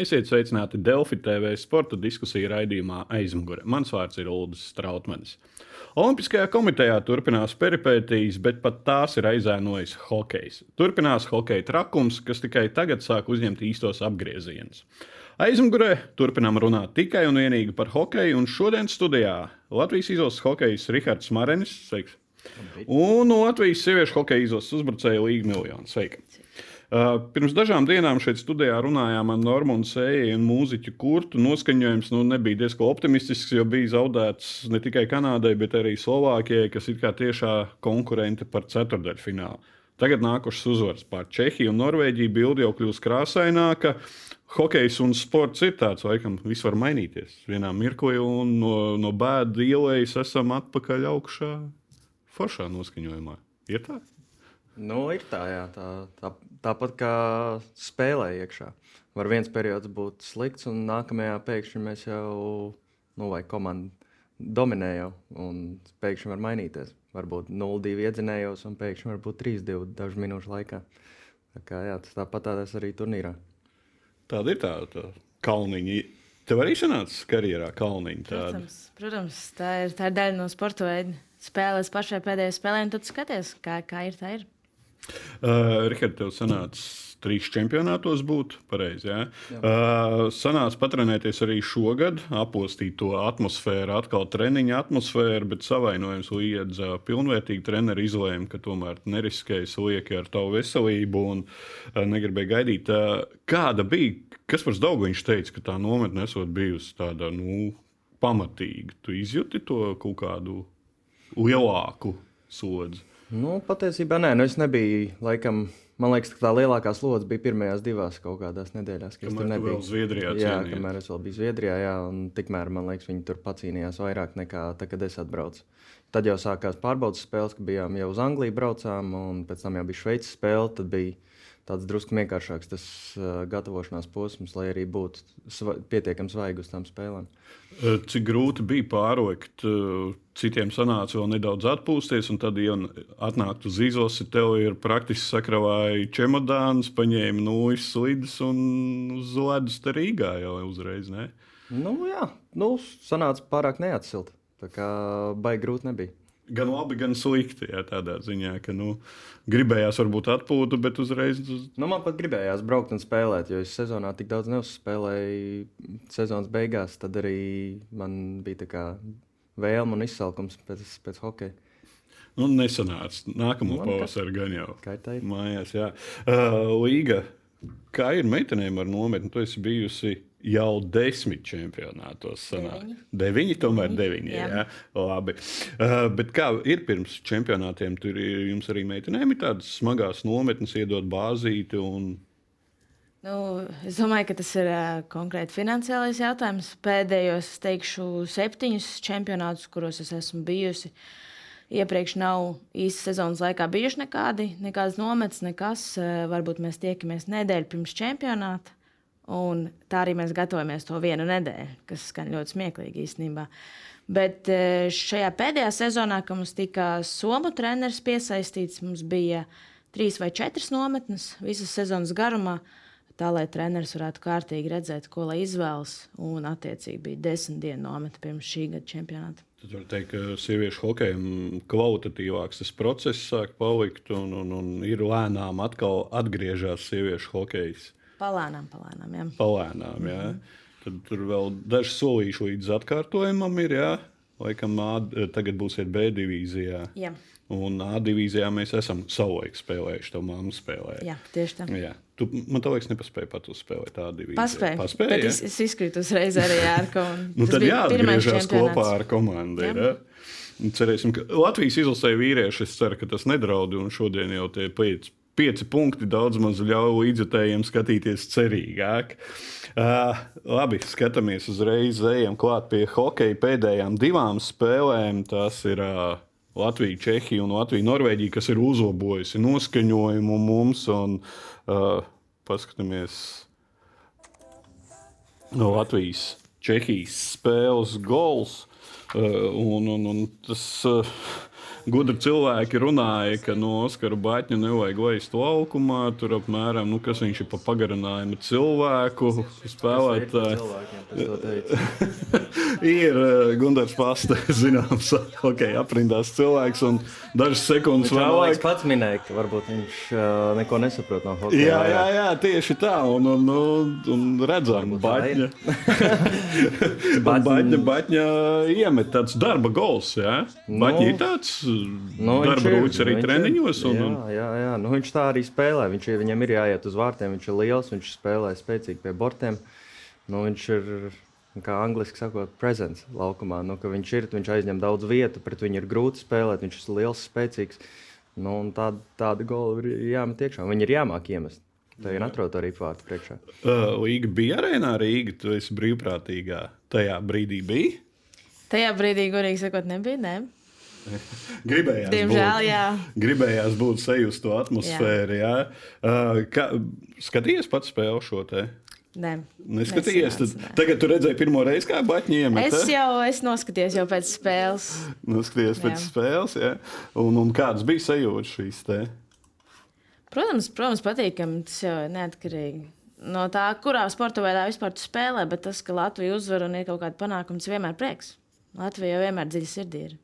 Esiet sveicināti Delfi TV sporta diskusiju raidījumā aizmugure. Mans vārds ir Ulris Strautmanis. Olimpiskajā komitejā turpinās peripētīs, bet pat tās ir aizēnojis hokejs. Turpinās hokeja trakums, kas tikai tagad sāk uzņemt īstos apgriezienus. Aizmugurē turpinām runāt tikai un vienīgi par hokeju, un šodien studijā Latvijas izlases hokejs Rihards Marenis, sveiks! Un Latvijas sieviešu hokeja izlases uzbrucēja Līga Miljons. Sveiki! Uh, pirms dažām dienām šeit studijā runājām ar Normānu Sēju un mūziķu kurtu. Noskaņojums nu, nebija diezgan optimistisks, jo bija zaudēts ne tikai Kanādai, bet arī Slovākijai, kas ir kā tiešā konkurente par ceturdaļfinālu. Tagad nākušas uzvaras pār Čehiju un Norvēģiju. Bilde jau kļūst krāsaināka. Hokejs un sports ir tāds, laikam, viss var mainīties. Vienā mirklī un no, no bēdas ielas esam atpakaļ augšā foršā noskaņojumā. Ir tā? Nu, ir tā, jā, tā, tā, tāpat kā spēlē iekšā. Var viens periods būt slikts, un nākamajā pēkšņi mēs jau, nu, vai komanda dominē jau, un pēkšņi var mainīties. Varbūt 0-2 iedzinējos, un pēkšņi var būt 3-2 dažu minūšu laikā. Tā kā, jā, tas tāpat tādās arī turnīrā. Tāda ir tā, tā kalniņa. Tev arī sanāca karjerā kalniņa. Tāda. Protams, protams tā, ir, tā ir daļa no sporta veida. Spēlēs pašai pēdējai spēlē, un tad skaties, kā, kā ir. Tā ir. Uh, Rihards, tev sanāca trīs čempionātos būt pareizi. Ja? Uh, sanāca patrenēties arī šogad, apostīt to atmosfēru, atkal treniņa atmosfēru, bet savainojums liedz uh, pilnvērtīgi treneri izlēma, ka tomēr neriskējas lieki ar tavu veselību un uh, negribēja gaidīt. Uh, kāda bija, kas par daudz viņš teica, ka tā nometne esot bijusi tāda nu, pamatīga? Tu izjūti to kaut kādu lielāku slodzi. Nu, patiesībā nē, nu es nebiju. Laikam, man liekas, ka tā lielākā slodze bija pirmajās divās kaut kādās nedēļās. Kad es nebiju Zviedrijā. Jā, cienījāt. kamēr es vēl biju Zviedrijā, jā, un tikmēr man liekas, viņi tur pacīnījās vairāk nekā tad, kad es atbraucu. Tad jau sākās pārbaudas spēles, kad bijām jau uz Angliju braucām, un pēc tam jau bija Šveices spēle. Tad bija tāds drusku vienkāršāks tas uh, gatavošanās posms, lai arī būtu sva pietiekami svaigi uz tām spēlēm. Cik grūti bija pārlikt, citiem sanāca vēl nedaudz atpūsties, un tad, ja atnākt uz izlasi, tev ir praktiski sakravāja čemodāns, paņēma nūjas slidus un uz ledus te Rīgā jau uzreiz. Ne? Nu, jā, nu, sanāca pārāk neatsilt. Tā kā baigi grūti nebija gan labi, gan slikti. Jā, tādā ziņā, ka nu, gribējās varbūt atpūtu, bet uzreiz. Nu, man pat gribējās braukt un spēlēt, jo es sezonā tik daudz neuzspēlēju. Sezonas beigās tad arī man bija vēlme un izsalkums pēc, pēc hokeja. Nu, nesanāca. Nākamā pavasarī gan jau. Kā tā ir? Mājās, jā. Uh, Līga, kā ir meitenēm ar nometni? Tu esi bijusi jau desmit čempionātos. Sanāk. Deviņi, tomēr deviņi. Jā. Jā. Labi. Uh, bet kā ir pirms čempionātiem, tur ir jums arī meitenēm ir tādas smagas nometnes, iedot bāzīti. Un... Nu, es domāju, ka tas ir uh, konkrēti finansiālais jautājums. Pēdējos, teikšu, septiņus čempionātus, kuros es esmu bijusi, iepriekš nav īsti sezonas laikā bijuši nekādi, nekādas nometnes, nekas. Uh, varbūt mēs tiekamies nedēļu pirms čempionāta. Un tā arī mēs gatavojamies to vienu nedēļu, kas skan ļoti smieklīgi īstenībā. Bet e, šajā pēdējā sezonā, kad mums tika somu treneris piesaistīts, mums bija trīs vai četras nometnes visas sezonas garumā. Tā lai treneris varētu kārtīgi redzēt, ko lai izvēlas. Un, attiecīgi, bija desmit dienu nometne pirms šī gada čempionāta. Tad var teikt, ka sieviešu hokejam kvalitatīvāks tas process sāk palikt, un, un, un ir lēnām atkal atgriežas sieviešu hokejs. Palēnām, palēnām. Jā. Palēnām, jā. Mm -hmm. Tad tur vēl daži solīši līdz atkārtojumam ir. Jā. Laikam, A, tagad būsiet B divīzijā. Jā. Un A divīzijā mēs esam savulaik spēlējuši. Tā māma spēlēja. Jā, tieši tā. Jā. Tu, man liekas, nepaspēja pat uzspēlēt tādu divīziju. Paspēju. Paspēju es, es izkritu uzreiz arī ar komandu. nu, tad jāatgriežas kopā ar komandu. Jā. Ir, Cerēsim, ka Latvijas izlasē vīrieši, es ceru, ka tas nedraud. Un šodien jau tie pieci pieci punkti daudz maz ļauj līdzjutējiem skatīties cerīgāk. Uh, labi, skatāmies uzreiz, ejam klāt pie hokeja pēdējām divām spēlēm. Tas ir uh, Latvija, Čehija un Latvija, Norvēģija, kas ir uzlabojusi noskaņojumu mums. Un, uh, paskatāmies no Latvijas, Čehijas spēles gols. Uh, un, un, un tas, uh, gudri cilvēki runāja, ka no Oskara Baņķa nevajag laist laukumā. Tur apmēram, nu, kas viņš ir pa pagarinājumu cilvēku spēlētāju. ir uh, Gunārs Pasta, zināms, okay, aprindās cilvēks un dažas sekundes vēlāk. Viņš pats minēja, ka varbūt viņš uh, neko nesaprot no hokeja. Jā, jā, jā, tieši tā. Un, un, un, un redzam, Baņķa. Baņķa, Baņķa iemet tāds darba gols. Ja? Baņķa ir tāds nu, darba rūts arī treniņos. Un, un... Jā, jā, jā. Nu, viņš tā arī spēlē. Viņš, viņam ir jāiet uz vārtiem, viņš ir liels, viņš spēlē spēcīgi pie bortiem. Nu, viņš ir, kā angliski sakot, prezents laukumā. Nu, viņš ir, viņš aizņem daudz vietu, pret viņu ir grūti spēlēt, viņš ir liels, spēcīgs. Nu, tāda, tāda gola ir jāmet iekšā. Viņi ir jāmāk iemest. Tā ir atrota arī vārtu priekšā. Uh, Līga bija arēnā Rīga, tu esi brīvprātīgā. Tajā brīdī bija? Tajā brīdī, godīgi sakot, nebija. Ne? Gribējās Diemžēl, būt, jā. Gribējās būt sajust to atmosfēru. Jā. Jā. Uh, kā, skatījies pats spēli šo te? Nē, neskatījies. Tad, tagad tu redzēji pirmo reizi, kā Baņķi iemet. Es jau es noskatījos jau pēc spēles. Noskatījies pēc jā. spēles, jā. Un, un kādas bija sajūtas šīs te? Protams, protams patīkami. Tas jau ir neatkarīgi no tā, kurā sporta veidā vispār tu spēlē. Bet tas, ka Latvija uzvar un ir kaut kāda panākuma, tas vienmēr prieks. Latvija jau vienmēr dziļi sirdī ir.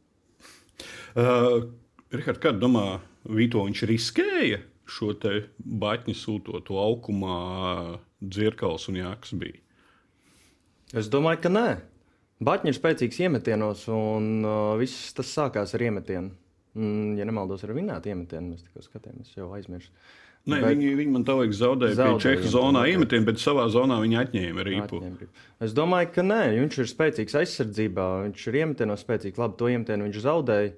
Uh, Rihard, kā domā, Vito viņš riskēja šo te baņķi sūtot laukumā dzirkals un jāks bija? Es domāju, ka nē. Baņķis ir spēcīgs iemetienos, un uh, viss tas sākās ar iemetienu. Mm, ja nemaldos, ar vinētu iemetienu mēs tikai skatījāmies, jau aizmirsu. Nē, bet... viņi, viņi man tā liekas zaudēja, zaudēja Čehu zonā iemetienu, bet savā zonā viņi atņēma rīpu. Atņēma. Es domāju, ka nē, viņš ir spēcīgs aizsardzībā, viņš ir iemetienos spēcīgs, labi to iemetienu viņš zaudēja.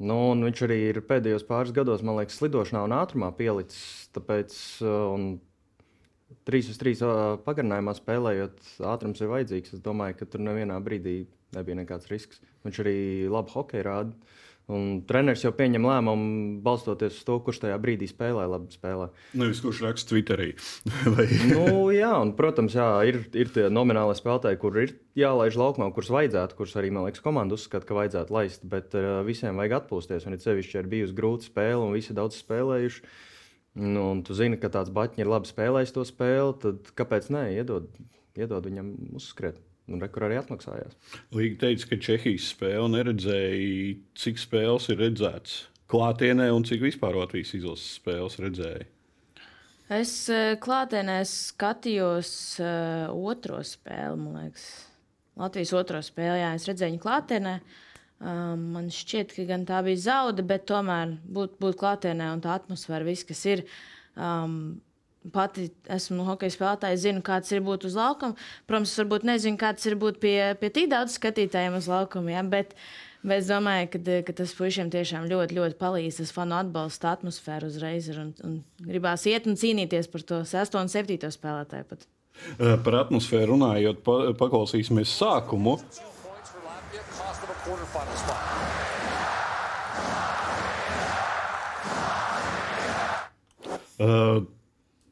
Nu, viņš arī ir pēdējos pāris gados, man liekas, slidošanā un ātrumā pielicis. Tāpēc, un 3 uz 3 pagarinājumā spēlējot, ātrums ir vajadzīgs. Es domāju, ka tur nevienā brīdī nebija nekāds risks. Viņš arī labi hokeju rāda. Un treneris jau pieņem lēmumu, balstoties uz to, kurš tajā brīdī spēlē, labi spēlē. Nevis kurš raksta Twitterī. nu, jā, un, protams, jā, ir, ir tie nomināli spēlētāji, kur ir jālaiž laukumā, kurus vajadzētu, kurus arī, man liekas, komanda uzskata, ka vajadzētu laist. Bet uh, visiem vajag atpūsties. Un, ja sevišķi ir bijusi grūta spēle un visi daudz spēlējuši, nu, un tu zini, ka tāds baķis ir labi spēlējis to spēli, tad kāpēc nē, iedod, iedod viņam uzskriet. Un rekur arī atmaksājās. Līga teica, ka Čehijas spēle neredzēja, cik spēles ir redzētas klātienē un cik vispār Latvijas izlases spēles redzēja. Es klātienē skatījos uh, otro spēli, man liekas. Latvijas otro spēli, jā, es redzēju viņu klātienē. Um, man šķiet, ka gan tā bija zauda, bet tomēr būt, būt klātienē un tā atmosfēra, viss, kas ir. Um, Pati esmu hokeja spēlētājs, zinu, kāds ir būt uz laukuma. Protams, varbūt nezinu, kāds ir būt pie, pie tik daudz skatītājiem uz laukuma. Ja? Bet, bet es domāju, ka, ka tas puišiem tiešām ļoti, ļoti palīdz. Tas fanu atbalsta atmosfēru uzreiz. Ir, un, un gribās iet un cīnīties par to 6 un 7 spēlētāju. Pat. Par atmosfēru runājot, pa, paklausīsimies sākumu. Uh,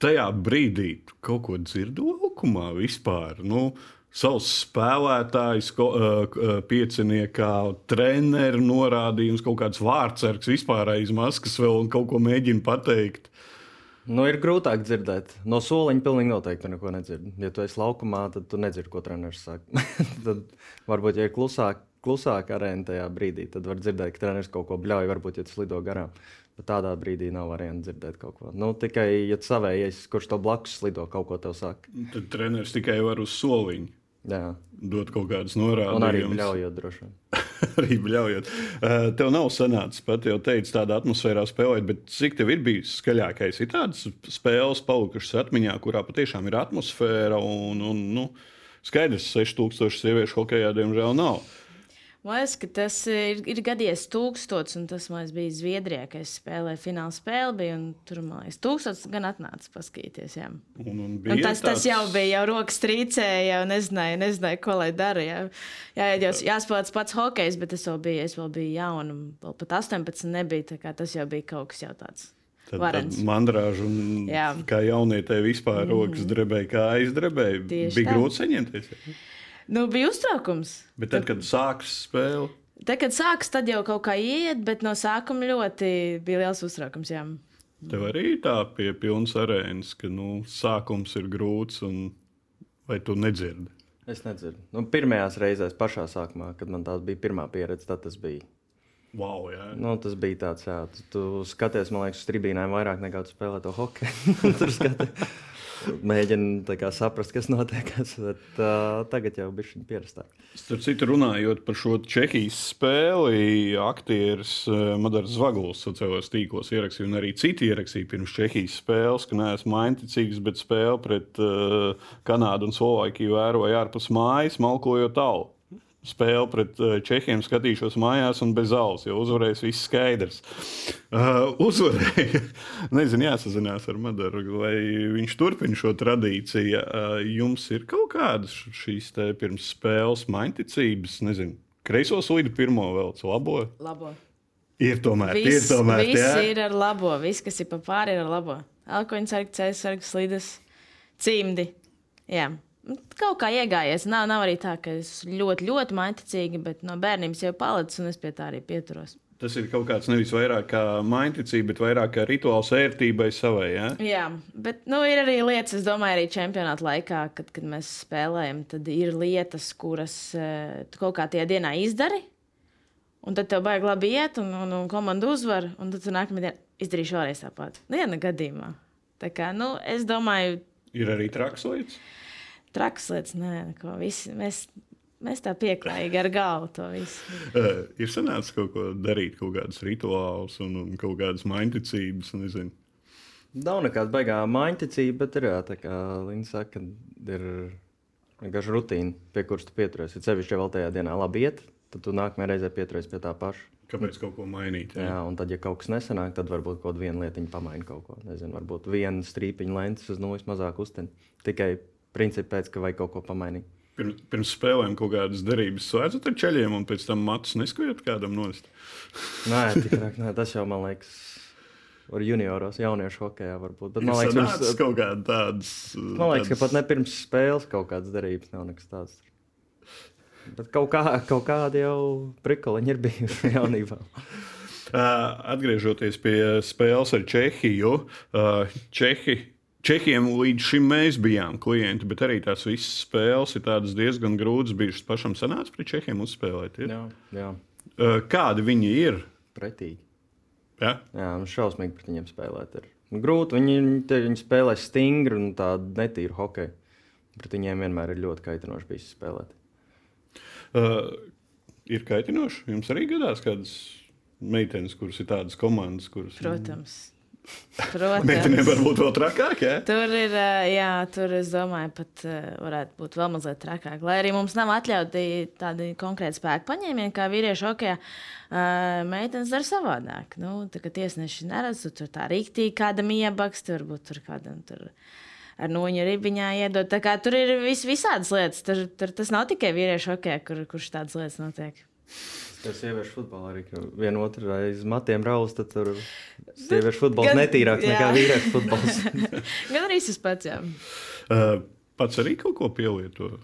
tajā brīdī kaut ko dzirdu laukumā vispār. Nu, savs spēlētājs, uh, pieciniekā, treneru norādījums, kaut kāds vārdsargs vispār aiz maskas vēl un kaut ko mēģina pateikt. Nu, ir grūtāk dzirdēt. No soliņa pilnīgi noteikti neko nedzird. Ja tu esi laukumā, tad tu nedzirdi, ko treneris saka. tad varbūt, ja ir klusāk, klusāk arēna tajā brīdī, tad var dzirdēt, ka treneris kaut ko bļauj, varbūt, ja tas lido garām. Bet tādā brīdī nav variants dzirdēt kaut ko. Nu, tikai, ja savējais, kurš to blakus slido, kaut ko tev saka. Tad treneris tikai var uz soliņa. Jā. Dot kaut kādus norādījumus. Un arī bļaujot, droši vien. arī bļaujot. Uh, tev nav sanācis pat, jau teicu, tādā atmosfērā spēlēt, bet cik tev ir bijis skaļākais? Ir tādas spēles palikušas atmiņā, kurā patiešām ir atmosfēra un, un nu, skaidrs, 6000 sieviešu hokeja diemžēl nav. Uh, Man liekas, ka tas ir, ir gadījies tūkstots, un tas man bija Zviedrijā, kad es spēlēju fināla spēli. Bija, tur man liekas, tūkstots gan atnāca paskatīties. Jā. Un, un un tas, tas jau bija, jau rokas trīcēja, jau nezināju, nezināju ko lai dara. Jā, jā jau jāspēlē pats hokejs, bet es vēl biju, es vēl biju jauna, vēl pat 18 nebija. Tas jau bija kaut kas jau tāds. Tad, tad mandrāžu un jā. kā jaunietē vispār rokas mm -hmm. drebēja, kā aizdrebēja. Bija tā. grūti saņemties. Jā. Nu, bija uztraukums. Bet tad, kad sākas spēle, Tad, kad sākas, tad jau kaut kā iet, bet no sākuma ļoti bija liels uztraukums. Jā. Tev arī tā pie pilnas arēnas, ka nu, sākums ir grūts, un vai tu nedzirdi? Es nedzirdu. Nu, pirmajās reizēs, pašā sākumā, kad man tās bija pirmā pieredze, tad tas bija. Wow, jā. Nu, tas bija tāds, jā, tu, tu skaties, man liekas, uz tribīnēm vairāk nekā tu spēlē to hokeju. Tur skaties. Mēģinu kā, saprast, kas notiek. Bet, uh, tagad jau bija šī pierastā. Starp citu, runājot par šo Čehijas spēli, aktieris Madars Zvaguls sociālajos tīklos ierakstīja, un arī citi ierakstīja pirms Čehijas spēles, ka neesmu mainticīgs, bet spēle pret uh, Kanādu un Slovākiju vēroja ārpus mājas, malkojot tavu spēli pret uh, Čehiem skatīšos mājās un bez alus, jo uzvarēs viss skaidrs. Uh, uzvarēja. Nezinu, jāsazinās ar Madaru, vai viņš turpina šo tradīciju. Uh, jums ir kaut kādas šīs pirms spēles mainticības, nezinu, kreiso slīdu pirmo vēl, labo? Labo. Ir tomēr, viss, ir tomēr. Viss jā? ir ar labo, viss, kas ir pa pāri, ir ar labo. Alkoņa sargi, cēsargi, slīdas, cimdi. Jā. Kaut kā iegājies. Nav, nav arī tā, ka es ļoti, ļoti mainticīgi, bet no bērnības jau palicis, un es pie tā arī pieturos. Tas ir kaut kāds nevis vairāk kā mainticība, bet vairāk kā rituāls ērtībai savai. Ja? Jā, bet nu, ir arī lietas, es domāju, arī čempionāta laikā, kad, kad mēs spēlējam, tad ir lietas, kuras uh, tu kaut kā tajā dienā izdari. Un tad tev baigi labi iet, un, un, un komanda uzvar, un tad nākamajā dienā izdarīsi vēlreiz tāpat. Viena gadījumā. Tā kā, nu, es domāju, ir arī traks lietas. Traks lietas, nē, ko visi. Mēs, mēs tā pieklājīgi ar galvu to visu. Uh, ir sanācis kaut ko darīt, kaut kādas rituālus un, un kaut kādas mainticības. Nezinu. Nav nekāda baigā mainticība, bet ir jā, tā kā Līna saka, ir vienkārši rutīna, pie kuras tu pieturies. Ja sevišķi, ja vēl tajā dienā labi iet, tad tu nākamajā reizē pieturies pie tā paša. Kāpēc kaut ko mainīt? Jā, jā un tad, ja kaut kas nesanāk, tad varbūt kaut viena lietiņa pamaina kaut ko. Nezinu, varbūt viena strīpiņa lentes uz nulles mazāk uzten. Tikai principā pēc, ka vajag kaut ko pamainīt. Pirms, pirms spēlēm kaut kādas derības slēdzat ar ceļiem, un pēc tam matus neskujat kādam nost. nē, tikrāk, nē, tas jau man liekas. Ar junioros, jauniešu hokeja varbūt. Bet, man liekas, pirms, kaut kāda tādas. man liekas, ka pat ne pirms spēles kaut kādas derības nav nekas tāds. Bet kaut, kā, kaut kādi jau prikoliņi ir bijuši jaunībā. Atgriežoties pie spēles ar Čehiju, uh, Čehi, Čehiem līdz šim mēs bijām klienti, bet arī tās visas spēles ir diezgan grūtas. Bijušas pašam sanāca pret Čehiem uzspēlēt. Ir? Jā, jā. Kādi viņi ir? pretīgi. Ja? Jā, nu šausmīgi pret viņiem spēlēt. Ir. Grūti. Viņi, viņi, viņi spēlē stingri un tādu netīru hokeju. Pret viņiem vienmēr ir ļoti kaitinoši bijis spēlēt. Uh, ir kaitinoši. Jums arī gadās kādas meitenes, kuras ir tādas komandas, kuras. Protams. Meitenēm Protams. varbūt vēl trakāk, ja? Tur ir, jā, tur es domāju, pat varētu būt vēl mazliet trakāk. Lai arī mums nav atļauti tādi konkrēti spēku paņēmieni, kā vīriešu hokeja, meitenes dara savādāk. Nu, tā kā tiesneši neredz, tu tur tā rīktīgi kādam iebaksti, varbūt tur kādam tur. Ar noņu ribiņā kā tur ir vis, visādas lietas. Tur, tur tas nav tikai vīriešu hokeja, kur, kurš tādas lietas notiek. Tas sieviešu futbolā arī viena otru aiz matiem raust, tad tur sieviešu futbols Gan- netīrāks jā. nekā vīriešu futbols. Gan arī tas pats. Jā. Uh, pats arī kaut ko pielieto.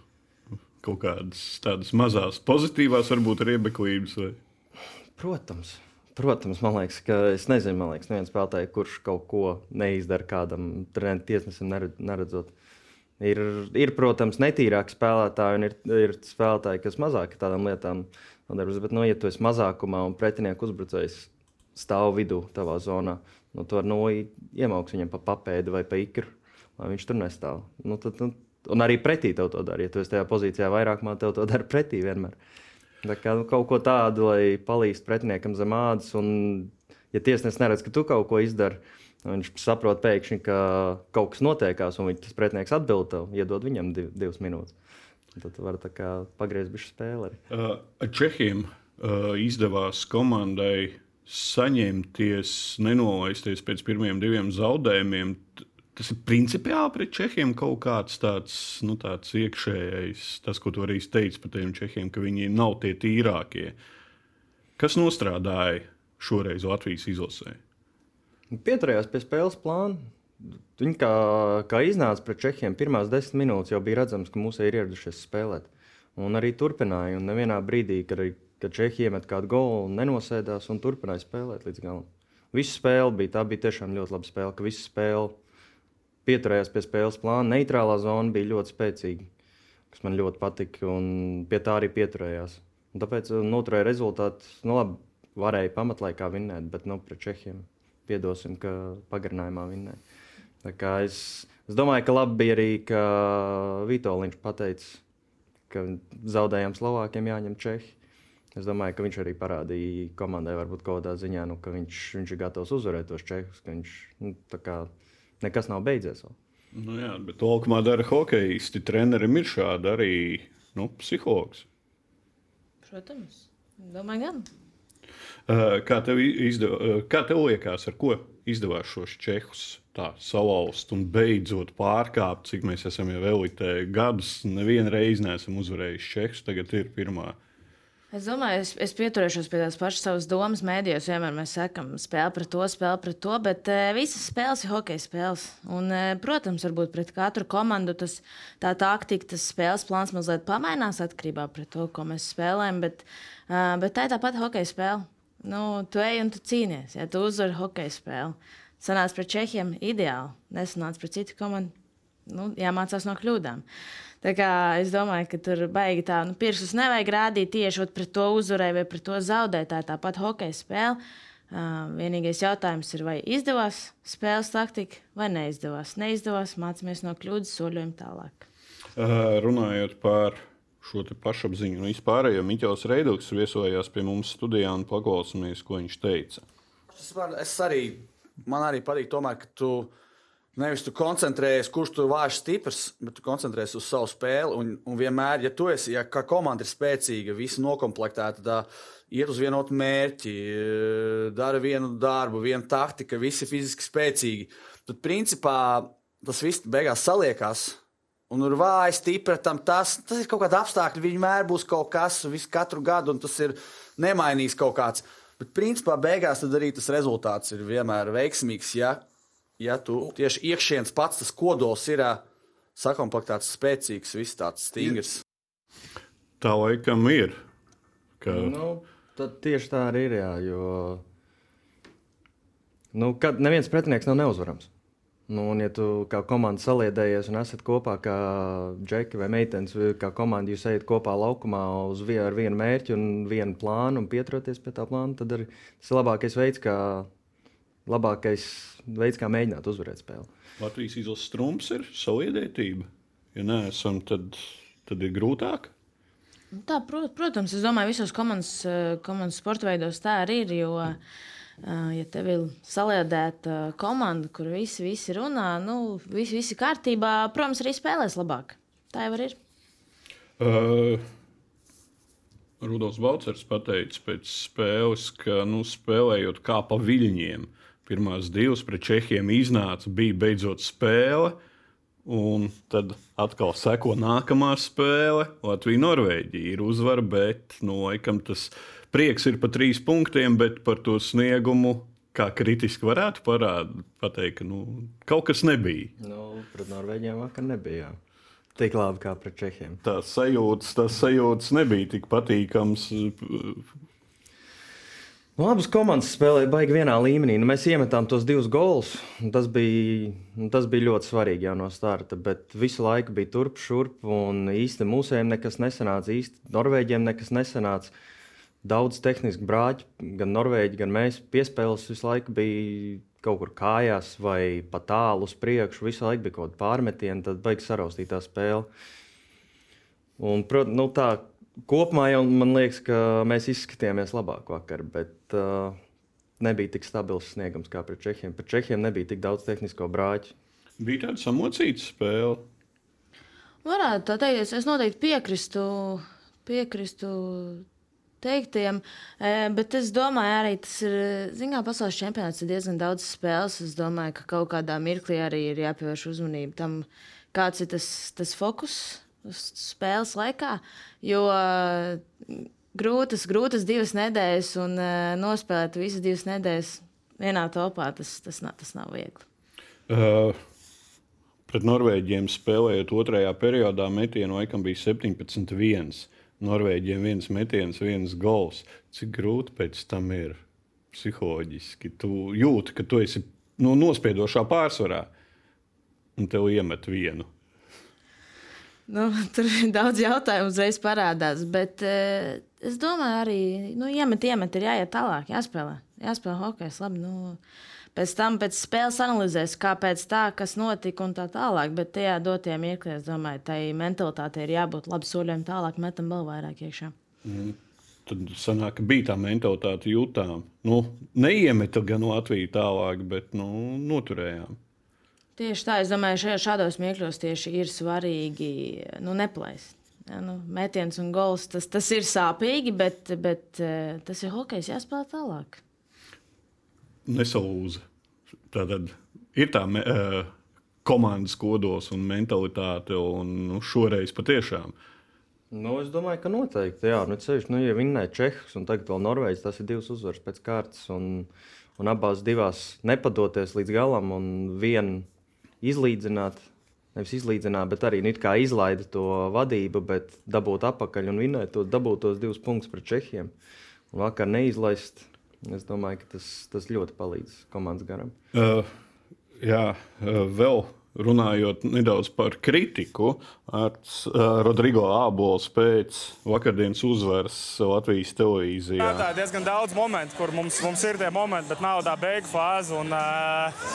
Kaut kādas tādas mazas, pozitīvas, varbūt riebeklības. Vai... Protams. Protams, man liekas, ka es nezinu, man liekas, neviens spēlētājs, kurš kaut ko neizdara kādam trenerim, tiesnesim nered- neredzot. Ir, ir, protams, netīrāki spēlētāji, un ir, ir spēlētāji, kas mazāk tādām lietām nodarbojas. Bet, nu, ja tu esi mazākumā un pretinieku uzbrucējs stāv vidū tavā zonā, nu, tu ar noju iemauks viņam pa papēdi vai pa ikru, lai viņš tur nestāv. Nu, tad, nu, un arī pretī tev to dara. Ja tu esi tajā pozīcijā vairākumā, tev to dara pretī vienmēr. Tā kā, nu, kaut ko tādu, lai palīdzētu pretiniekam zem ādas. Un, ja tiesnesis neredz, ka tu kaut ko izdari, viņš saprot pēkšņi, ka kaut kas notiekās, un tas pretinieks atbild tev, iedod viņam div, divas minūtes. Tad tu vari tā kā pagriezt bišķi spēli. Arī. Uh, Čehiem uh, izdevās komandai saņemties, nenolaisties pēc pirmiem diviem zaudējumiem. Tas ir principiāli pret Čehiem kaut kāds tāds, nu, tāds iekšējais, tas, ko tu arī teici par tiem Čehiem, ka viņi nav tie tīrākie. Kas nostrādāja šoreiz Latvijas izlasē? Pieturējās pie spēles plāna. Viņi kā, kā iznāca pret Čehiem, pirmās desmit minūtes jau bija redzams, ka mūsu ir ieradušies spēlēt. Un arī turpināja. Un nevienā brīdī, kad, kad Čehija iemet kādu golu nenosēdās un turpināja spēlēt līdz galam. Visu spēli bija, tā bija tiešām ļoti laba spēle, ka visu spēli pieturējās pie spēles plāna. Neitrālā zona bija ļoti spēcīga, kas man ļoti patika, un pie tā arī pieturējās. Un tāpēc noturēja rezultātu. Nu, labi, varēja pamatlaikā vinnēt, bet nu, pret Čehiem piedosim, ka pagarinājumā vinnēja. Es, es domāju, ka labi bija arī, ka Vitoļņš pateica, ka zaudējām Slovākiem jāņem Čehi. Es domāju, ka viņš arī parādīja komandai, varbūt kaut kādā ziņā, nu, ka viņš, viņš ir gatavs uzvarēt tos čehus, ka viņš nu, kā, nekas nav beidzies. Vēl. Nu jā, bet Olkamā dara hokeisti. Trenerim ir šādi arī nu, psihologs. Protams, domāju, gan. Uh, kā tev, izdev, uh, kā tev liekas, ar ko izdevās šos čehus tā salauzt un beidzot pārkāpt, cik mēs esam jau elitē gadus, nevienu reizi neesam uzvarējuši čehus, tagad ir pirmā. Es domāju, es, es pieturēšos pie tās pašas savas domas. Mēdījos vienmēr mēs sakām, spēle pret to, spēle pret to, bet uh, visas spēles ir hockey spēles. Un, uh, protams, varbūt pret katru komandu tas, tā taktika, tas spēles plāns mazliet pamainās atkarībā no tā, ko mēs spēlējam. Bet, uh, bet tā ir tāpat hockey spēle. Nu, tu ej un tu cīnies, ja tu uzvari hockey spēli. Sanāca pret Čehiem ideāli, nesanāca pret citu komandu. Nu, jāmācās no kļūdām. Es domāju, ka tur baigi tā, nu, pirksus nevajag rādīt tieši pret to uzvarēju vai pret to zaudēju. Tā ir tāpat hokeja spēle. Uh, vienīgais jautājums ir, vai izdevās spēles taktika vai neizdevās. Neizdevās, mācāmies no kļūdas, soļojam tālāk. Uh, runājot par šo pašapziņu un vispārējo, Miķels Reidoks viesojās pie mums studijā un paklausāmies, ko viņš teica. Es, var, es arī, man arī patīk, tomēr, ka tu Nevis tu koncentrējies, kurš tur vājš stiprs, bet tu koncentrējies uz savu spēli. Un, un vienmēr, ja tu esi, ja komanda ir spēcīga, visi noklāpēta, tad iet uz vienotu mērķi, dara vienu darbu, vienu taktiku, visi fiziski spēcīgi. Tad, principā, tas viss beigās saliekās. Un ir vāji, stipri tam tas, tas ir kaut kāda apstākļa. Vienmēr būs kaut kas, visu katru gadu, un tas ir nemainīgs kaut kāds. Bet, principā, beigās arī tas rezultāts ir vienmēr veiksmīgs. Ja ja tu tieši iekšienes pats tas kodols ir sakompaktēts, spēcīgs, viss tāds stingrs. Tā laikam ir. Ka... Nu, tad tieši tā arī ir. Jā, jo nu, kad neviens pretinieks nav neuzvarams. Nu, un, ja tu kā komanda saliedējies un esat kopā kā džeki vai meitenes, kā komanda, jūs ejat kopā laukumā uz vien, ar vienu mērķi un vienu plānu un pieturoties pie tā plāna, tad arī tas ir labākais veids, kā labākais veids, kā mēģināt uzvarēt spēli. Latvijas izlases trumps ir saviedētība. Ja neesam, tad, tad ir grūtāk. Tā, protams, es domāju, visos komandas, eh, komandas sporta veidos tā arī ir. Jo, eh, ja tev ir saliedēta komanda, kur visi, visi runā, nu, visi, visi kārtībā, protams, arī spēlēs labāk. Tā jau ir. Uh, Rudolf Balčers pateica pēc spēles, ka nu, spēlējot kā pa viļņiem, Pirmās divas pret Čehiem iznāca, bija beidzot spēle. Un tad atkal seko nākamā spēle. Latvija-Norvēģija ir uzvara, bet nu, laikam, tas prieks ir par trīs punktiem, bet par to sniegumu, kā kritiski varētu parādīt, pateikt, ka nu, kaut kas nebija. Nu, pret Norvēģiem vakar nebija. Tik labi kā pret Čehiem. Tās sajūtas, tās sajūtas nebija tik patīkamas Nu, abas komandas spēlēja baigi vienā līmenī. Nu, mēs iemetām tos divus golus. Tas bija, nu, tas bija ļoti svarīgi jau no starta. Bet visu laiku bija turp, šurp. Un īstenībā mūsējiem nekas nesanāca. Īsti Norvēģiem nekas nesanāca. Daudz tehniski brāļi, gan Norvēģi, gan mēs piespēles visu laiku bija kaut kur kājās vai pa tālu uz priekšu. Visu laiku bija kaut kāda pārmetiena, tad beigas saraustītā spēle. Un, prot, nu, tā, kopumā jau man liekas, ka mēs izskatījāmies labāk vakar, bet uh, nebija tik stabils sniegums kā pret Čehiem. Pret Čehiem nebija tik daudz tehnisko brāļu. Bija tāda samocīta spēle. Varētu tā teikt, es noteikti piekrīstu, piekrīstu teiktiem, e, bet es domāju, arī tas ir, zinām, pasaules čempionāts ir diezgan daudz spēles. Es domāju, ka kaut kādā mirklī arī ir jāpievērš uzmanība tam, kāds ir tas, tas fokus spēles laikā. Jo uh, grūtas, grūtas divas nedēļas un uh, nospēlēt visas divas nedēļas vienā topā, tas, tas, nav, tas nav viegli. Uh, pret Norvēģiem spēlējot otrajā periodā, metienu laikam bija 17-1. Norvēģiem viens metiens, viens gols. Cik grūti pēc tam ir psiholoģiski. Tu jūti, ka tu esi nu, nospiedošā pārsvarā un tev iemet vienu. Nu, tur ir daudz jautājumu, uzreiz parādās. Bet uh, es domāju, arī nu, iemet, iemet, ir jāiet tālāk, jāspēlē. Jāspēlē hockey. Labi, nu, pēc tam pēc spēles analizēs, kāpēc tā, kas notika un tā tālāk. Bet tajā dotajā mirklī, es domāju, tai mentalitātei ir jābūt labi soļiem tālāk, metam vēl vairāk iekšā. Mm. Tad sanāk, bija tā mentalitāte jūtām. Nu, neiemeta gan Latviju tālāk, bet nu, noturējām. Tieši tā, es domāju, šajā, šādos mirkļos tieši ir svarīgi nu, neplēst. Ja, nu, metiens un gols tas, tas ir sāpīgi, bet, bet eh, tas ir hokejs, jāspēlē tālāk. Nesalūza. Tātad ir tā me, uh, komandas kodols un mentalitāte, un nu, šoreiz patiešām. Nu, es domāju, ka noteikti. Jā, nu, ceļš, nu, ja vinnēja Čehijas un tagad vēl Norvēģis, tas ir divas uzvaras pēc kārtas. Un, un abās divās nepadoties līdz galam un vienu izlīdzināt. Nevis izlīdzināt, bet arī nu, izlaida to vadību, bet dabūt atpakaļ un vinēt to, dabūt tos divus punktus pret Čehiem. Un vakar neizlaist. Es domāju, ka tas, tas ļoti palīdz komandas garam. Uh, jā, uh, vēl runājot nedaudz par kritiku, ar uh, Rodrigo Ābols pēc vakardienas uzvaras Latvijas televīzijā. Tā ir diezgan daudz momentu, kur mums, mums ir tie momenti, bet nav tā beigu fāze. Un, uh,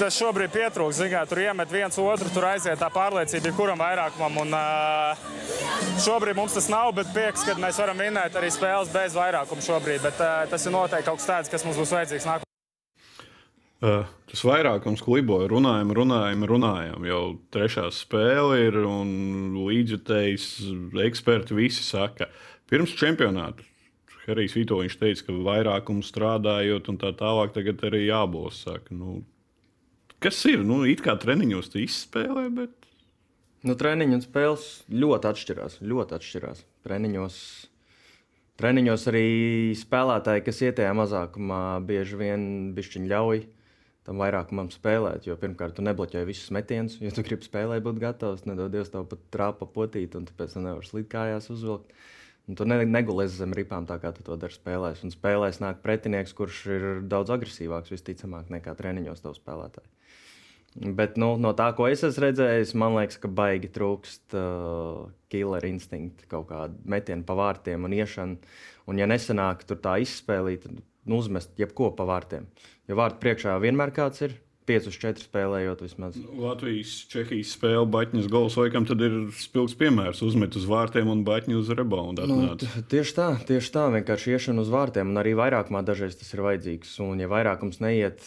tas šobrīd pietrūkst. Kā, tur iemet viens otru, tur aiziet tā pārliecība, kuram vairākumam. Un, uh, šobrīd mums tas nav, bet prieks, ka mēs varam vinēt arī spēles bez vairākuma šobrīd. Bet, uh, tas ir noteikti kaut kas tāds, kas mums būs vajadzīgs nākotnē. Uh, tas vairākums kliboja, runājam, runājam, runājam. Jau trešā spēle ir un līdzjutējs eksperti visi saka, pirms čempionāta. Harijs Vitoļņš teica, ka vairākums strādājot un tā tālāk, tagad arī. Saka, nu, kas ir? Nu, it kā treniņos tu izspēlē, bet. Nu, treniņu un spēles ļoti atšķirās. Ļoti atšķirās. Treniņos, treniņos arī spēlētāji, kas ietējā mazākumā, bieži vien bišķiņ ļauj tam vairākumam spēlēt. Jo pirmkārt, tu nebloķē visus metienus, jo tu gribi spēlēt, būt gatavs. Nedod Dievs, tev pat trāpa potīt, un tu pēc tam nevari slīd kājās uzvilkt. Un tu ne, negulēsi zem ripām tā, kā tu to dari spēlēs. Un spēlēs nāk pretinieks, kurš ir daudz agresīvāks, visticamāk, nekā treniņos tev spēlētāji. Bet nu, no tā, ko es esmu redzējis, man liekas, ka baigi trūkst uh, killer instinkta, kaut kāda metiena pa vārtiem un iešana. Un, ja nesanāk tur tā izspēlīt, tad uzmest jebko pa vārtiem. Jo vārtu priekšā vienmēr kāds ir. 5 uz 4 spēlējot vismaz. Latvijas, Čehijas spēle, Baņķis gols, vai kam tad ir spilgts piemērs? Uzmet uz vārtiem un Baņķis uz reboundu. Nu, tieši tā, tieši tā, vienkārši iešana uz vārtiem, un arī vairākumā dažreiz tas ir vajadzīgs. Un, ja vairākums neiet,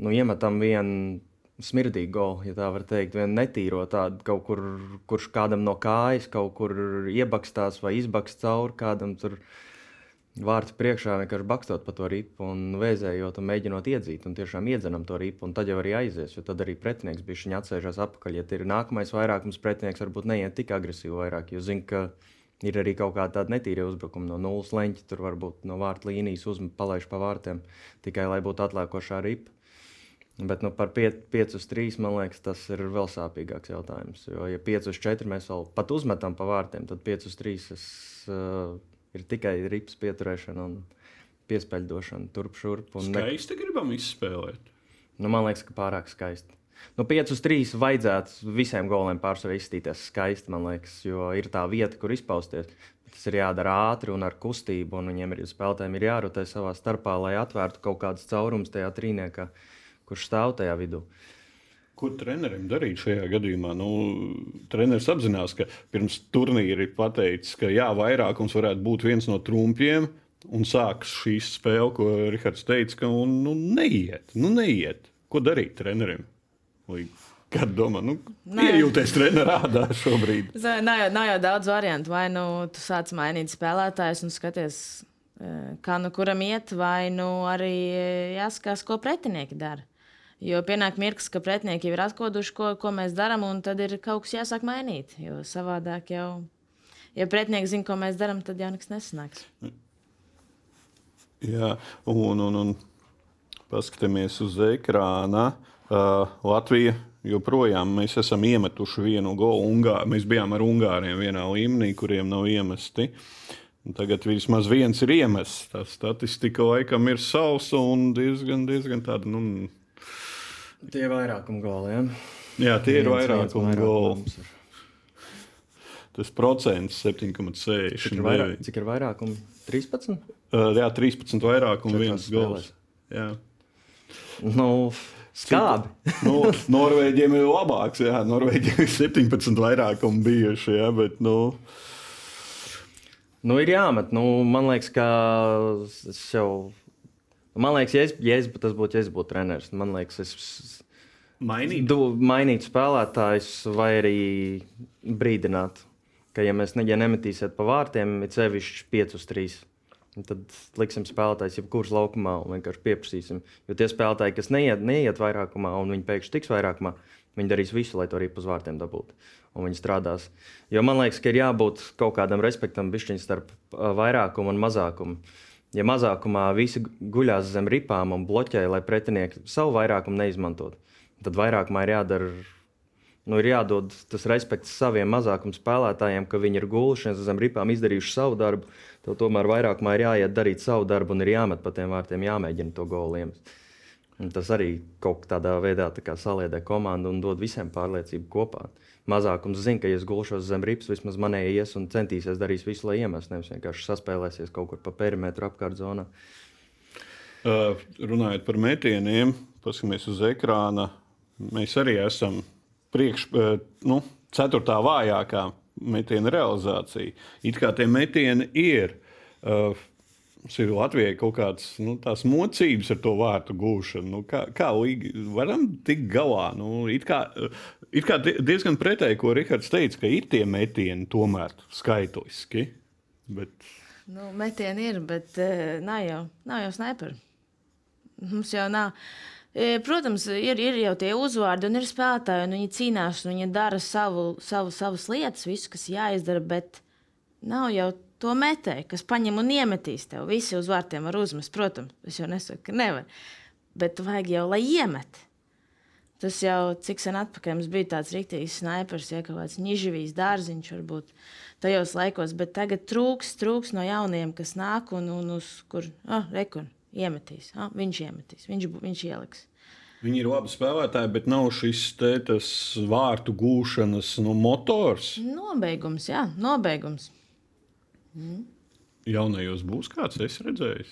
nu, iemetam vienu smirdīgu golu, ja tā var teikt, vienu netīro tādu, kaut kur, kurš kādam no kājas kaut kur iebakstās vai izbakst cauri kādam tur vārtu priekšā vienkārši bakstot pa to ripu un vēzējot un mēģinot iedzīt. Un tiešām iedzenam to ripu, un tad jau arī aizies. Jo tad arī pretinieks bija šķiņķis atsēžas atpakaļ. Ja ir nākamais vairākums, pretinieks varbūt neiet tik agresīvi vairāk, jo zina, ka ir arī kaut kāda tāda netīra uzbrukuma no nulles leņķa. Tur varbūt no vārtu līnijas uzmet, palaiž pa vārtiem tikai lai būtu atlēkošā ripa. Bet nu, par 5 uz 3 man liekas, tas ir vēl sāpīgāks jautājums. Jo, ja 5 uz 4 mēs vēl pat uzmetam pa vārtiem, tad 5 uz 3 es. Uh, ir tikai rips pieturēšana un piespēļdošana turp šurp. Skaisti ne... gribam izspēlēt. Nu, man liekas, ka pārāk skaisti. Nu, 5 uz 3 vajadzētu visiem goliem pārsvarā izstīties skaisti, man liekas, jo ir tā vieta, kur izpausties. Tas ir jādara ātri un ar kustību, un viņiem ir spēlētājiem ir jārotē savā starpā, lai atvērtu kaut kādas caurumus tajā trīniekā, kurš stāv tajā vidū. Uh, Ko trenerim darīt šajā gadījumā? Nu, treneris apzinās, ka pirms turnīra ir pateicis, ka jā, vairākums varētu būt viens no trumpiem. Un sākas šī spēle, ko Rahards teica, ka nu, neiet, nu, neiet. Ko darīt trenerim? Kāda domā, nu, iejūties trenerā šobrīd? Nav jau, nav jau daudz variantu. Vai nu tu sāc mainīt spēlētājus un skaties, eh, kā nu kuram iet, vai nu arī eh, jāskatās, ko pretinieki dara. Jo pienāk mirklis, ka pretinieki jau ir atkoduši, ko, ko mēs darām, un tad ir kaut kas jāsāk mainīt. Jo savādāk jau, ja pretinieki zina, ko mēs darām, tad jau nekas nesanāks. Jā, un, un, un paskatāmies uz ekrāna. Uh, Latvija joprojām mēs esam iemetuši vienu golu. Ungā, mēs bijām ar Ungāriem vienā līmenī, kuriem nav iemesti. Un tagad vismaz viens ir iemests. Tā statistika laikam ir sausa un diezgan, diezgan tāda. Nu, Tie ir vairākuma goli. Ja? jā, tie ir vairākuma vairāk goli. Tas procents Cik ir, vairāk, 7,6. cik ir vairākumi? 13? Uh, jā, 13 vairāk un Četrās viens gols. spēlēs. Jā. Nu, skābi. nu, Norvēģiem ir labāks. Jā, Norvēģiem ir 17 vairākumi bijuši. Jā, bet, nu, Nu, ir jāmet. Nu, man liekas, ka es jau. Man liekas, ja, es, ja es, tas būtu, ja es būtu treneris, man liekas, es mainīt. du, mainītu spēlētājus vai arī brīdinātu, ka, ja mēs ne, ja nemetīsiet pa vārtiem, ir sevišķi 5 uz 3. Tad liksim spēlētājs jebkurš laukumā un vienkārši pieprasīsim. Jo tie spēlētāji, kas neiet, neiet vairākumā un viņi pēkšņi tiks vairākumā, viņi darīs visu, lai to arī uz vārtiem dabūtu. Un viņi strādās. Jo man liekas, ka ir jābūt kaut kādam respektam bišķiņ starp vairākumu un mazākumu. Ja mazākumā visi guļās zem ripām un bloķē, lai pretinieki savu vairākumu neizmantotu, tad vairākumā ir jādara nu, ir jādod tas respekts saviem mazākuma spēlētājiem, ka viņi ir gulušies zem ripām, izdarījuši savu darbu. Tev tomēr vairākumā ir jāiet darīt savu darbu un ir jāmet pa tiem vārtiem, jāmēģina to golu iemest. Un tas arī kaut kādā veidā kā saliedē komandu un dod visiem pārliecību kopā. Mazākums zina, ka, ja es gulšos zem rips, vismaz manēji ies un centīsies darīt visu, lai iemestu. Nevis vienkārši saspēlēsies kaut kur pa perimetru apkārt zonā. Uh, runājot par metieniem, paskatāmies uz ekrāna. Mēs arī esam priekš, uh, nu, ceturtā vājākā metiena realizācija. It kā tie metieni ir. Uh, ir Latvijai kaut kādas nu, mocības ar to vārtu gūšanu. Nu, kā kā līgi varam tikt galā? Nu, kā, it kā die- diezgan pretēji, ko Rihards teica, ka ir tie metieni tomēr skaitliski. Bet Nu, metieni ir, bet uh, nav jau, nav jau sniperi. Mums jau nav. E, Protams, ir, ir jau tie uzvārdi, un ir spēlētāji, un viņi cīnās, un viņi dara savu, savu, savas lietas, visu, kas jāizdara, bet nav jau to metēju, kas paņem un iemetīs tev. Visi uz vārtiem var uzmest, protams, es jau nesaku, ka nevar. Bet vajag jau, lai iemet. Tas jau cik sen atpakaļ mums bija tāds rīktīgs snipers, ja kaut kāds nižavīs dārziņš varbūt tajos laikos, bet tagad trūks, trūks no jauniem, kas nāk un, un uz kur, ah, rekur, iemetīs, ah, viņš iemetīs, viņš, viņš ieliks. viņi ir labi spēlētāji, bet nav šis te, tas vārtu gūšanas nu, motors. Nobeigums, jā, nobeigums. Jaunajos būs kāds, es redzēju,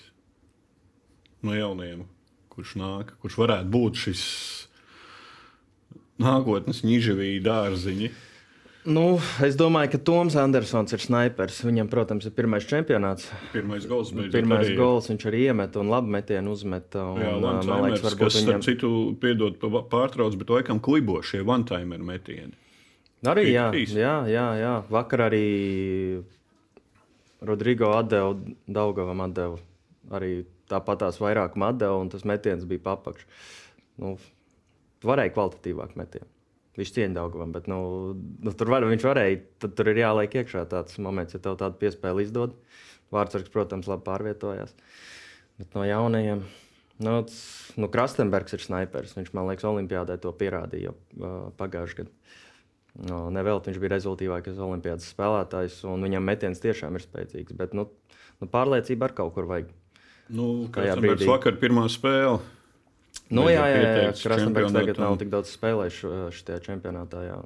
no jaunajiem, kurš nāk, kurš varētu būt šis nākotnes nižavīja dārziņi. Nu, es domāju, ka Toms Andersons ir snipers. Viņam, protams, ir pirmais čempionāts. Pirmais gols Pirmais arī gols viņš arī iemet un labi metienu uzmeta. Un, Jā, ā, man liekas, varbūt kas viņam... citu piedod pārtrauc, bet laikam klibo šie one-timer metieni. arī jā, jā, jā, jā. Vakar arī Rodrigo atdeva, Daugavam atdeva. Arī tāpat tās vairākuma atdeva, un tas metiens bija papakš. Nu, varēja kvalitatīvāk metienu. Viņš cieņa Daugavam, bet nu, nu, tur var, viņš varēja, tad tur ir jāliek iekšā tāds moments, ja tev tādu piespēli izdod. Vārtsargs, protams, labi pārvietojās. Bet no jaunajiem. Nu, nu, Krastenbergs ir snipers. Viņš man liekas, Olimpijādē to pierādīja uh, pagājušajā gadā. No, Nevelti viņš bija rezultātīvākais olimpiādas spēlētājs, un viņam metiens tiešām ir spēcīgs. Bet nu, nu, pārliecība ar kaut kur vajag. Nu, Krastenbergs brīdī. vakar pirmā spēle. Nu, jā, jā, jā, pieteikts Krastenbergs tagad čempionātam. nav tik daudz spēlējis šo- šajā čempionātā. Jā.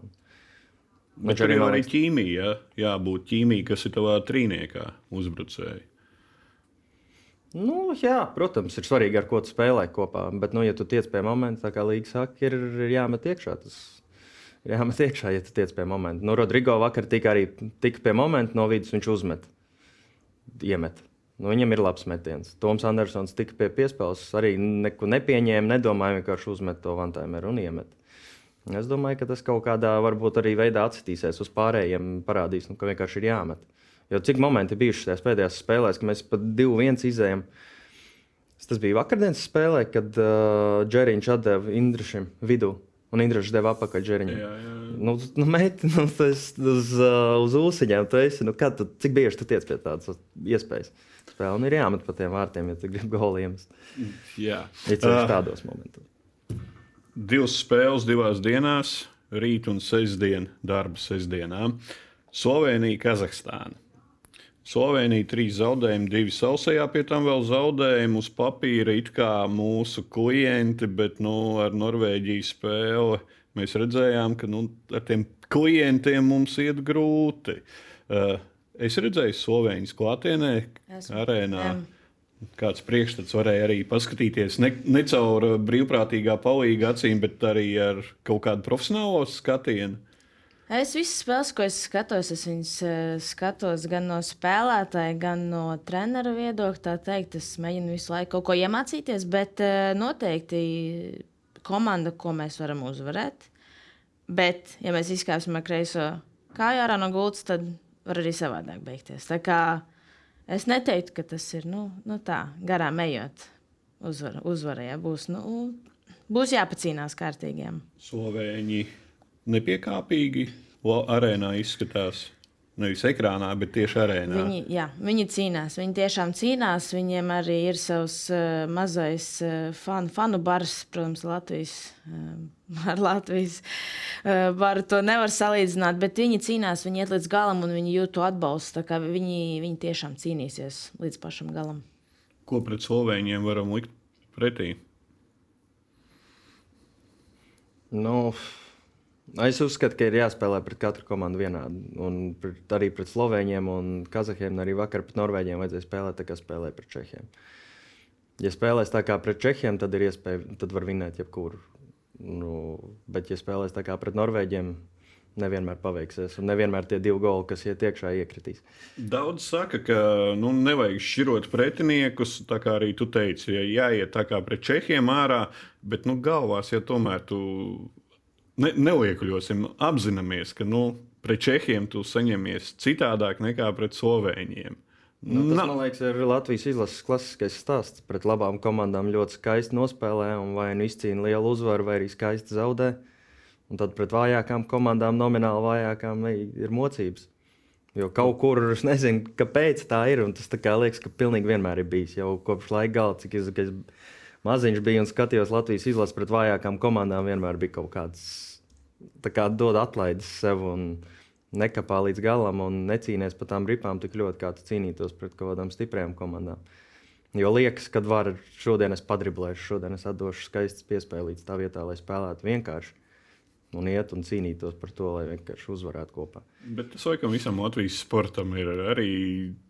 Bet tur jau arī ķīmija, jā, jābūt ķīmija, kas ir tavā trīniekā uzbrucēji. Nu, jā, protams, ir svarīgi, ar ko tu spēlē kopā. Bet, nu, ja tu tiec pie momenta, kā Līga saka, ir, ir jāmet iekšā. Tas ir jāmet iekšā, ja tu tiec pie momenta. Nu, Rodrigo vakar tika arī tika pie momenta, no vidus viņš uzmet. Iemet. Nu, viņam ir labs metiens. Toms Andersons tika pie piespēles, arī neko nepieņēma, nedomāja, vienkārši uzmet to vantājumu un iemet. Es domāju, ka tas kaut kādā varbūt arī veidā atsitīsies uz pārējiem, parādīs, nu, ka vienkārši ir jāmet. Jo cik momenti bijuši tajās pēdējās spēlēs, ka mēs pat 2-1 izējām. Tas bija vakardienas spēlē, kad uh, Džeriņš atdeva Indrišam vidū, un Indrišs deva apakaļ Džeriņam. Jā, jā. Nu, nu, meti, nu, tas uz, uh, uz ūsuņiem. Tu esi, nu, kad tu, cik bieži tu tiec pie tādas iespējas? Spēle un ir jāmet pa tiem vārtiem, ja tu gribi goliem. jā. Ir ceļš Ah. tādos momentos. divas spēles divās dienās, rīt un sestdien, darba sestdienā. Slovenija, Kazahstāna. Slovenija trīs zaudējumi, divi sausajā, pie tam vēl zaudējumi uz papīra. It kā mūsu klienti, bet nu, ar Norvēģiju spēli mēs redzējām, ka nu, ar tiem klientiem mums iet grūti. Uh, es redzēju Slovenijas klātienē, Esmu, arēnā. jā. Kāds priekšstats varēja arī paskatīties ne, ne caur uh, brīvprātīgā palīga acīm, bet arī ar kaut kādu profesionālo skatienu. Es visas spēles, ko es skatos, es viņas eh, skatos gan no spēlētāja, gan no treneru viedokļa. Tā teikt, es mēģinu visu laiku kaut ko iemācīties, bet eh, noteikti komanda, ko mēs varam uzvarēt. Bet, ja mēs izkāpsim ar kreiso kāju ārā no gultas, tad var arī savādāk beigties. Tā kā es neteiktu, ka tas ir nu, nu tā, garām ejot. Uzvara, uzvara ja būs, nu, būs jāpacīnās kārtīgiem. Slovēņi nepiekāpīgi arēnā izskatās. Nevis ekrānā, bet tieši arēnā. Viņi, jā, viņi cīnās. Viņi tiešām cīnās. Viņiem arī ir savs uh, mazais uh, fan, fanu bars, protams, Latvijas. Uh, ar Latvijas baru to nevar salīdzināt, bet viņi cīnās, viņi iet līdz galam un viņi jūt to atbalstu. tā kā Viņi, viņi tiešām cīnīsies līdz pašam galam. Ko pret Slovēņiem varam likt pretī? Nu, es uzskatu, ka ir jāspēlē pret katru komandu vienādi. Un pret, arī pret Slovēņiem un Kazahiem, arī vakar pret Norvēģiem vajadzēja spēlēt tā, kā spēlēja pret Čehiem. Ja spēlēs tā kā pret Čehiem, tad ir iespēja, tad var vinēt jebkuru. Nu, bet, ja spēlēs tā kā pret Norvēģiem, nevienmēr paveiksies. Un nevienmēr tie divi goli, kas iet iekšā, iekritīs. Daudz saka, ka nu, nevajag šķirot pretiniekus. Tā kā arī tu teici, ja jāiet tā kā pret čehiem ārā, bet nu, galvās, ja tomēr tu ne, neliekuļosim, apzināmies, ka nu, pret čehiem tu saņemies citādāk nekā pret slovēņiem. Nu, tas, man liekas, ir Latvijas izlases klasiskais stāsts. Pret labām komandām ļoti skaisti nospēlē, un vai nu izcīna lielu uzvaru, vai arī skaisti zaudē. Un tad pret vājākām komandām, nomināli vājākām, ir mocības. Jo kaut kur es nezinu, kāpēc tā ir. Tas tā kā liekas, ka pilnīgi vienmēr ir bijis. Jau kopš laika gala, cik es, es maziņš biju un skatījos Latvijas izlases pret vājākām komandām, vienmēr bija kaut kāds kā dod atlaides sev un nekāpā līdz galam un necīnās par tām ripām tik ļoti, kā tu cīnītos pret kaut kādām stiprām komandām. Jo liekas, ka var šodien es padriblēšu, šodien es atdošu skaistas piespēlītas tā vietā, lai spēlētu vienkārši un iet un cīnītos par to, lai vienkārši uzvarētu kopā. Bet domāju, ka visam Latvijas sportam ir arī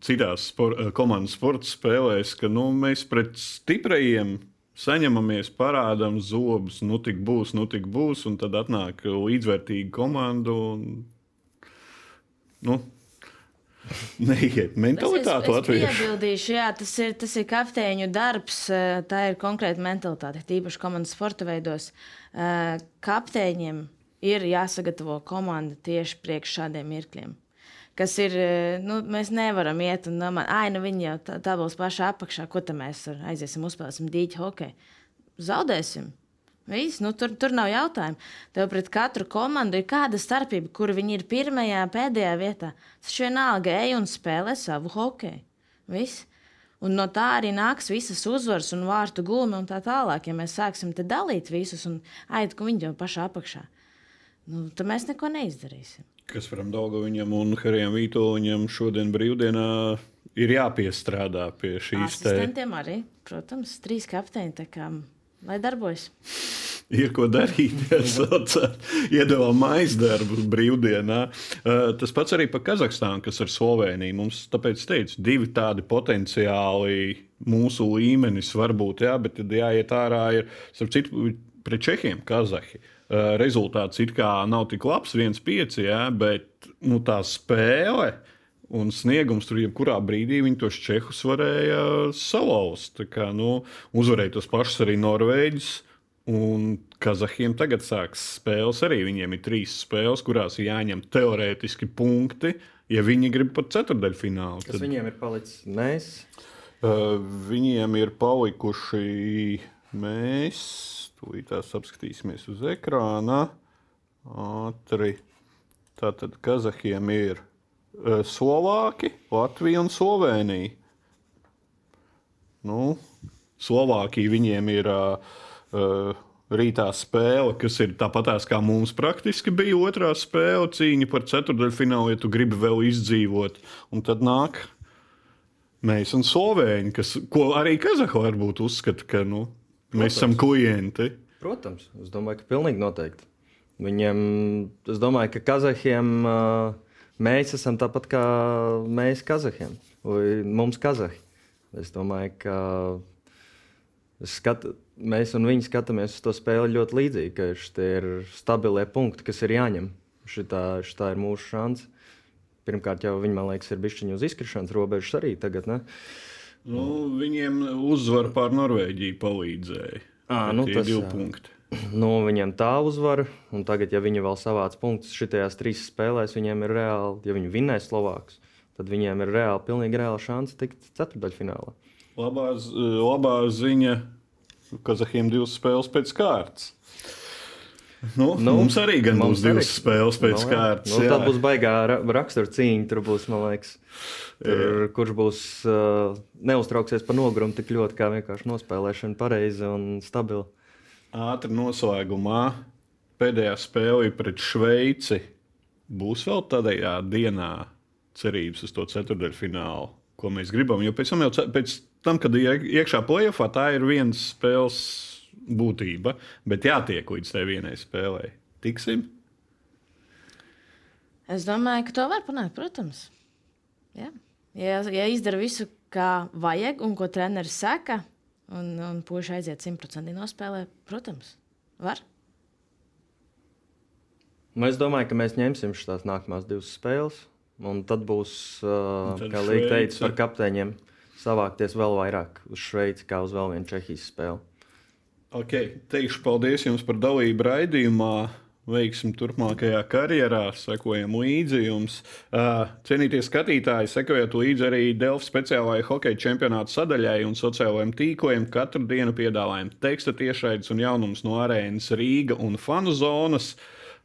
citās spor komandas sporta spēlēs, ka nu, mēs pret stiprajiem saņemamies, parādām zobus, nu tik būs, nu tik būs, un tad atnāk līdzvērtīga komanda. Un, nu, Neiet mentalitāte latviešu. piebildīšu, jā, tas ir, tas ir kapteiņu darbs, tā ir konkrēta mentalitāte, tīpaši komandas sporta veidos. Kapteiņiem ir jāsagatavo komanda tieši priekš šādiem mirkļiem. Kas ir, eh, nu, mēs nevaram iet un domāt, ah, nu viņi jau tā, tā būs pašā apakšā, ko tad mēs aiziesim, uzspēlēsim dīķi hokeju. Zaudēsim. Viss, nu, tur, tur nav jautājumu. Tev pret katru komandu ir kāda starpība, kur viņi ir pirmajā, pēdējā vietā. Tas vienalga ej un spēlē savu hokeju. Viss. Un no tā arī nāks visas uzvaras un vārtu gūmi un tā tālāk. Ja mēs sāksim te dalīt visus un aiziet, ka viņi jau pašā apakšā, nu, tad mēs neko neizdarīsim. Kas varam Daugaviņam un Harijam Vītoļam šodien brīvdienā ir jāpiestrādā pie šīs te. Asistentiem arī, protams, trīs kapteiņi, tā kā lai darbojas. Ir ko darīt. Iedavām aizdarbu brīvdienā. Uh, Tas pats arī par Kazahstānu, kas ir Slovenija. Mums tāpēc teicu, divi tādi potenciāli mūsu līmenis varbūt, jā, bet tad jāiet ārā ir, starp citu, pret Čehiem, Kazahi. Uh, Rezultāts it kā nav tik labs, 1-5, jā, bet nu, tā spēle. Un sniegums tur jebkurā brīdī viņi tos čehus varēja salauzt. Kā, nu, uzvarēja tos pašus arī Norvēģus. Un Kazahiem tagad sāksies spēles arī. Viņiem ir trīs spēles, kurās jāņem teorētiski punkti, ja viņi grib pat ceturdaļfinālu. Kas viņiem ir palicis? Mēs. Uh, viņiem ir palikuši mēs, tūlītās apskatīsimies uz ekrāna. Ātri. Tātad Kazahiem ir uh, Slovāki, Latvija un Slovenija. Nu, Slovākija viņiem ir uh, rītā spēle, kas ir tāpatās kā mums praktiski bija otrā spēle, cīņa par ceturdaļfinālu, ja tu gribi vēl izdzīvot. Un tad nāk mēs un Slovēņi, kas, ko arī Kazahi varbūt uzskata, ka nu, mēs esam klienti. Protams, es domāju, ka pilnīgi noteikti. Viņiem, es domāju, ka Kazahiem mēs esam tāpat kā mēs Kazahiem, vai mums Kazahi. Es domāju, ka skat, mēs un viņi skatāmies uz to spēli ļoti līdzīgi, ka šie ir stabilie punkti, kas ir jāņem. Šitā, šitā ir mūsu šāds. Pirmkārt, jau viņi, man liekas, ir bijuši uz izkrišanas robežas arī tagad. Ne? Nu, viņiem uzvara pār Norvēģiju palīdzēja. À, nu, tas, divi jā. punkti. Nu, viņiem tā uzvara, un tagad, ja viņi vēl savāc punktus šitajās trīs spēlēs, viņiem ir reāli, ja viņi vinnēs Slovākus, tad viņiem ir reāli, pilnīgi reāli šansa tikt ceturdaļfinālā. Labā, labā ziņa, ka Kazahiem divas spēles pēc kārtas. Nu, nu, mums arī gan mums būs divas arī. spēles pēc Nu, jā. kārtas. Nu, jā. tā būs baigā ra rakstura cīņa. Tur būs, man liekas, tur, kurš būs uh, neuztrauksies par nogurumu tik ļoti, kā vienkārši nospēlēšana pareizi un stabili. Ātri noslēgumā pēdējā spēle ir pret Šveici. Būs vēl tādā dienā cerības uz to ceturdaļfinālu, ko mēs gribam. Jo pēc tam, jau, pēc tam kad iekšā plēsoņā, tā ir viens spēles būtība, bet jātiek līdz tai vienai spēlei. Tiksim? Es domāju, ka to var panākt, protams. Jā. Ja, ja izdara visu, kā vajag, un ko treneris saka, un, un puiši aiziet simtprocentīgi nospēlē, protams, var. Nu, es domāju, ka mēs ņemsim šīs nākamās divas spēles, un tad būs, uh, tad kā Līta teica, par kapteiņiem savākties vēl vairāk uz Šveici, kā uz vēl vienu Čehijas spēli. Okay. Teikšu paldies jums par dalību raidījumā. Veiksim turpmākajā karjerā, sekojam līdzi jums. Uh, Cienītie skatītāji, sekojiet līdzi arī Delfa speciālajai hokeja čempionāta sadaļai un sociālajiem tīkliem. Katru dienu piedāvājam teksta tiešraides un jaunumus no arēnas Rīga un fanu zonas.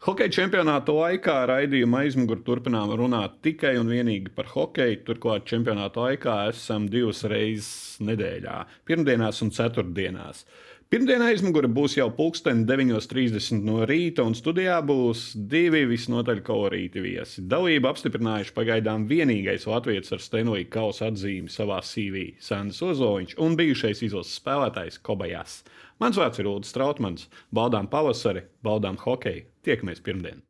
Hokeja čempionāta laikā raidījuma aizmugurē turpinām runāt tikai un vienīgi par hokeju. Turklāt čempionāta laikā esam divas reizes nedēļā, pirmdienās un ceturtdienās. Pirmdienā aizmugurē būs jau pulksten 9.30 no rīta, un studijā būs divi visnotaļ kolorīti viesi. Dalību apstiprinājuši pagaidām vienīgais Latvijas ar Stenlija kausa atzīmi savā CV - Sandrs Ozoliņš un bijušais izlases spēlētājs Kobajas. Mans vārds ir Ulrichs Strautmans. Baudām pavasari, baudām hokeju. Tiekamies pirmdien!